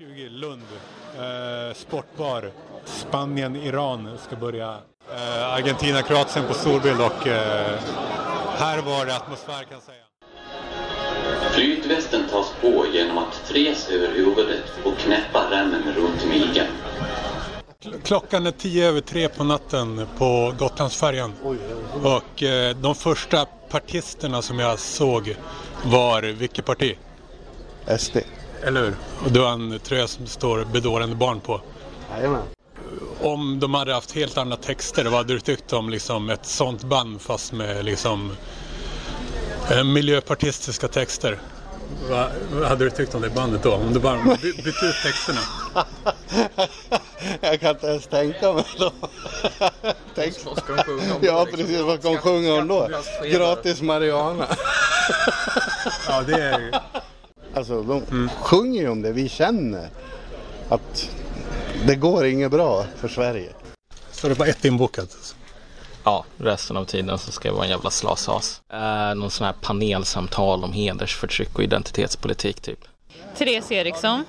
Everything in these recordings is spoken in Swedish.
20 Lund, eh, sportbar. Spanien, Iran ska börja. Eh, Argentina, Kroatien på storbild och eh, här var det atmosfär kan jag säga. Flytvästen tas på genom att tres över huvudet och knäppa remmen runt midjan. Klockan är tio över tre på natten på Gotlandsfärjan. Och eh, de första partisterna som jag såg var vilket parti? SD. Eller hur? Och det var en tröja som står bedårande barn på. Jajamän. Om de hade haft helt andra texter, vad hade du tyckt om liksom ett sånt band fast med liksom eh, miljöpartistiska texter? Vad, vad hade du tyckt om det bandet då? Om du bara by- bytte ut texterna? Jag kan inte ens tänka mig då. Tänk. Ja precis, vad ska de sjunga om då? Gratis Mariana. Ja, det är Alltså de sjunger ju om det vi känner. Att det går inget bra för Sverige. Så det var ett inbokat? Ja, resten av tiden så ska jag vara en jävla slashas. Eh, någon sån här panelsamtal om hedersförtryck och identitetspolitik typ. Therese Eriksson,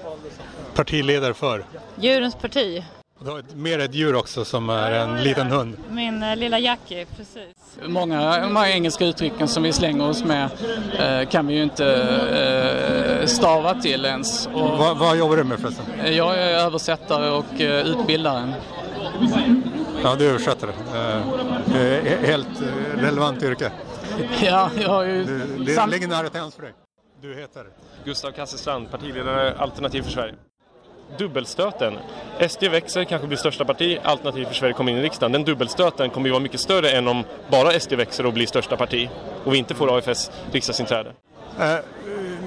Partiledare för? Djurens parti. Och Du har ett, mer ett djur också som är en liten hund. Min eh, lilla Jackie, precis. Många de här engelska uttrycken som vi slänger oss med eh, kan vi ju inte eh, stava till ens. Och Vad, vad jobbar du med förresten? jag är översättare och eh, utbildare. Ja, du. Eh, eh, helt eh, relevant yrke. Ja, jag har ju... Det, det ligger nära till hands för dig. Du heter? Gustav Kasselstrand, partiledare Alternativ för Sverige. Dubbelstöten. SD växer, kanske blir största parti, Alternativ för Sverige kommer in i riksdagen. Den dubbelstöten kommer ju vara mycket större än om bara SD växer och blir största parti och vi inte får AFS riksdagsinträde. Eh,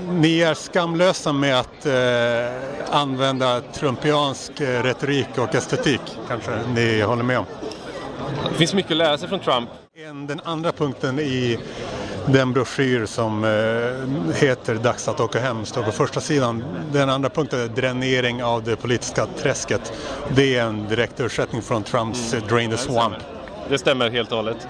ni är skamlösa med att eh, använda trumpiansk eh, retorik och estetik, kanske ni håller med om. Det finns mycket att lära sig från Trump. En, den andra punkten i den broschyr som eh, heter Dags att åka hem står på första sidan. Den andra punkten är dränering av det politiska träsket. Det är en direkt översättning från Trumps eh, Drain the Swamp. Det stämmer helt och hållet.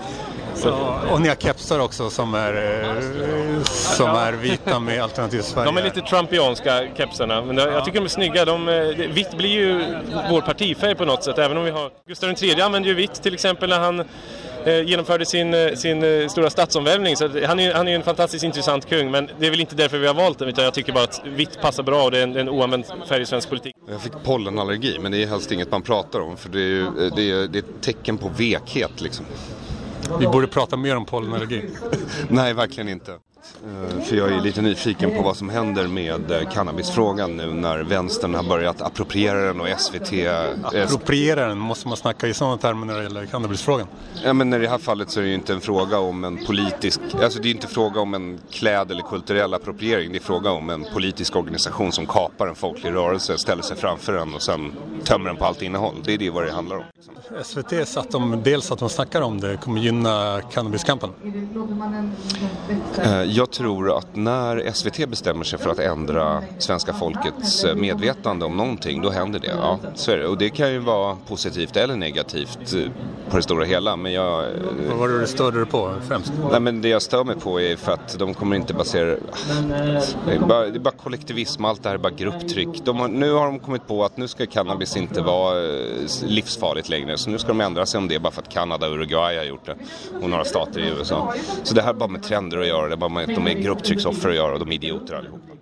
Så, och ni har kepsar också som är, eh, som är vita med Alternativ Sverige. De är lite trumpianska kepsarna, men jag tycker de är snygga. De, vitt blir ju vår partifärg på något sätt, även om vi har... Gustav III använde ju vitt till exempel när han genomförde sin, eh, sin eh, stora statsomvälvning. Så han är, han är en fantastiskt intressant kung, men det är väl inte därför vi har valt den, utan jag tycker bara att vitt passar bra och det är en, en oanvänd färg i svensk politik. Jag fick pollenallergi, men det är helst inget man pratar om för det är, ju, det är, det är ett tecken på vekhet liksom. Vi borde prata mer om pollenallergi. Nej, verkligen inte. Eh, För jag är lite nyfiken på vad som händer med eh, cannabisfrågan nu när vänstern har börjat appropriera den och SVT... eh, Appropriera den, måste man snacka i sådana termer när det gäller cannabisfrågan? Ja, men i det här fallet så är det ju inte en fråga om en politisk, alltså det är inte fråga om en kläd eller kulturell appropriering. Det är fråga om en politisk organisation som kapar en folklig rörelse, ställer sig framför den och sen tömmer den på allt innehåll. Det är det vad det handlar om. SVT satt de, dels att de snackar om det kommer gynna cannabiskampen. Eh, Jag tror att när SVT bestämmer sig för att ändra svenska folkets eh, medvetande om någonting, då händer det. Ja, så är det. Och det kan ju vara positivt eller negativt eh, på det stora hela. Men jag, eh, Vad var det du störde dig på främst? Nej, men det jag stör mig på är för att de kommer inte basera... Det är bara, det är bara kollektivism, allt det här är bara grupptryck. De har, nu har de kommit på att nu ska cannabis inte vara livsfarligt längre. Så nu ska de ändra sig om det bara för att Kanada och Uruguay har gjort det. Och några stater i USA. Så det här har bara med trender att göra, det bara med att de är grupptrycksoffer att göra och de är idioter allihopa.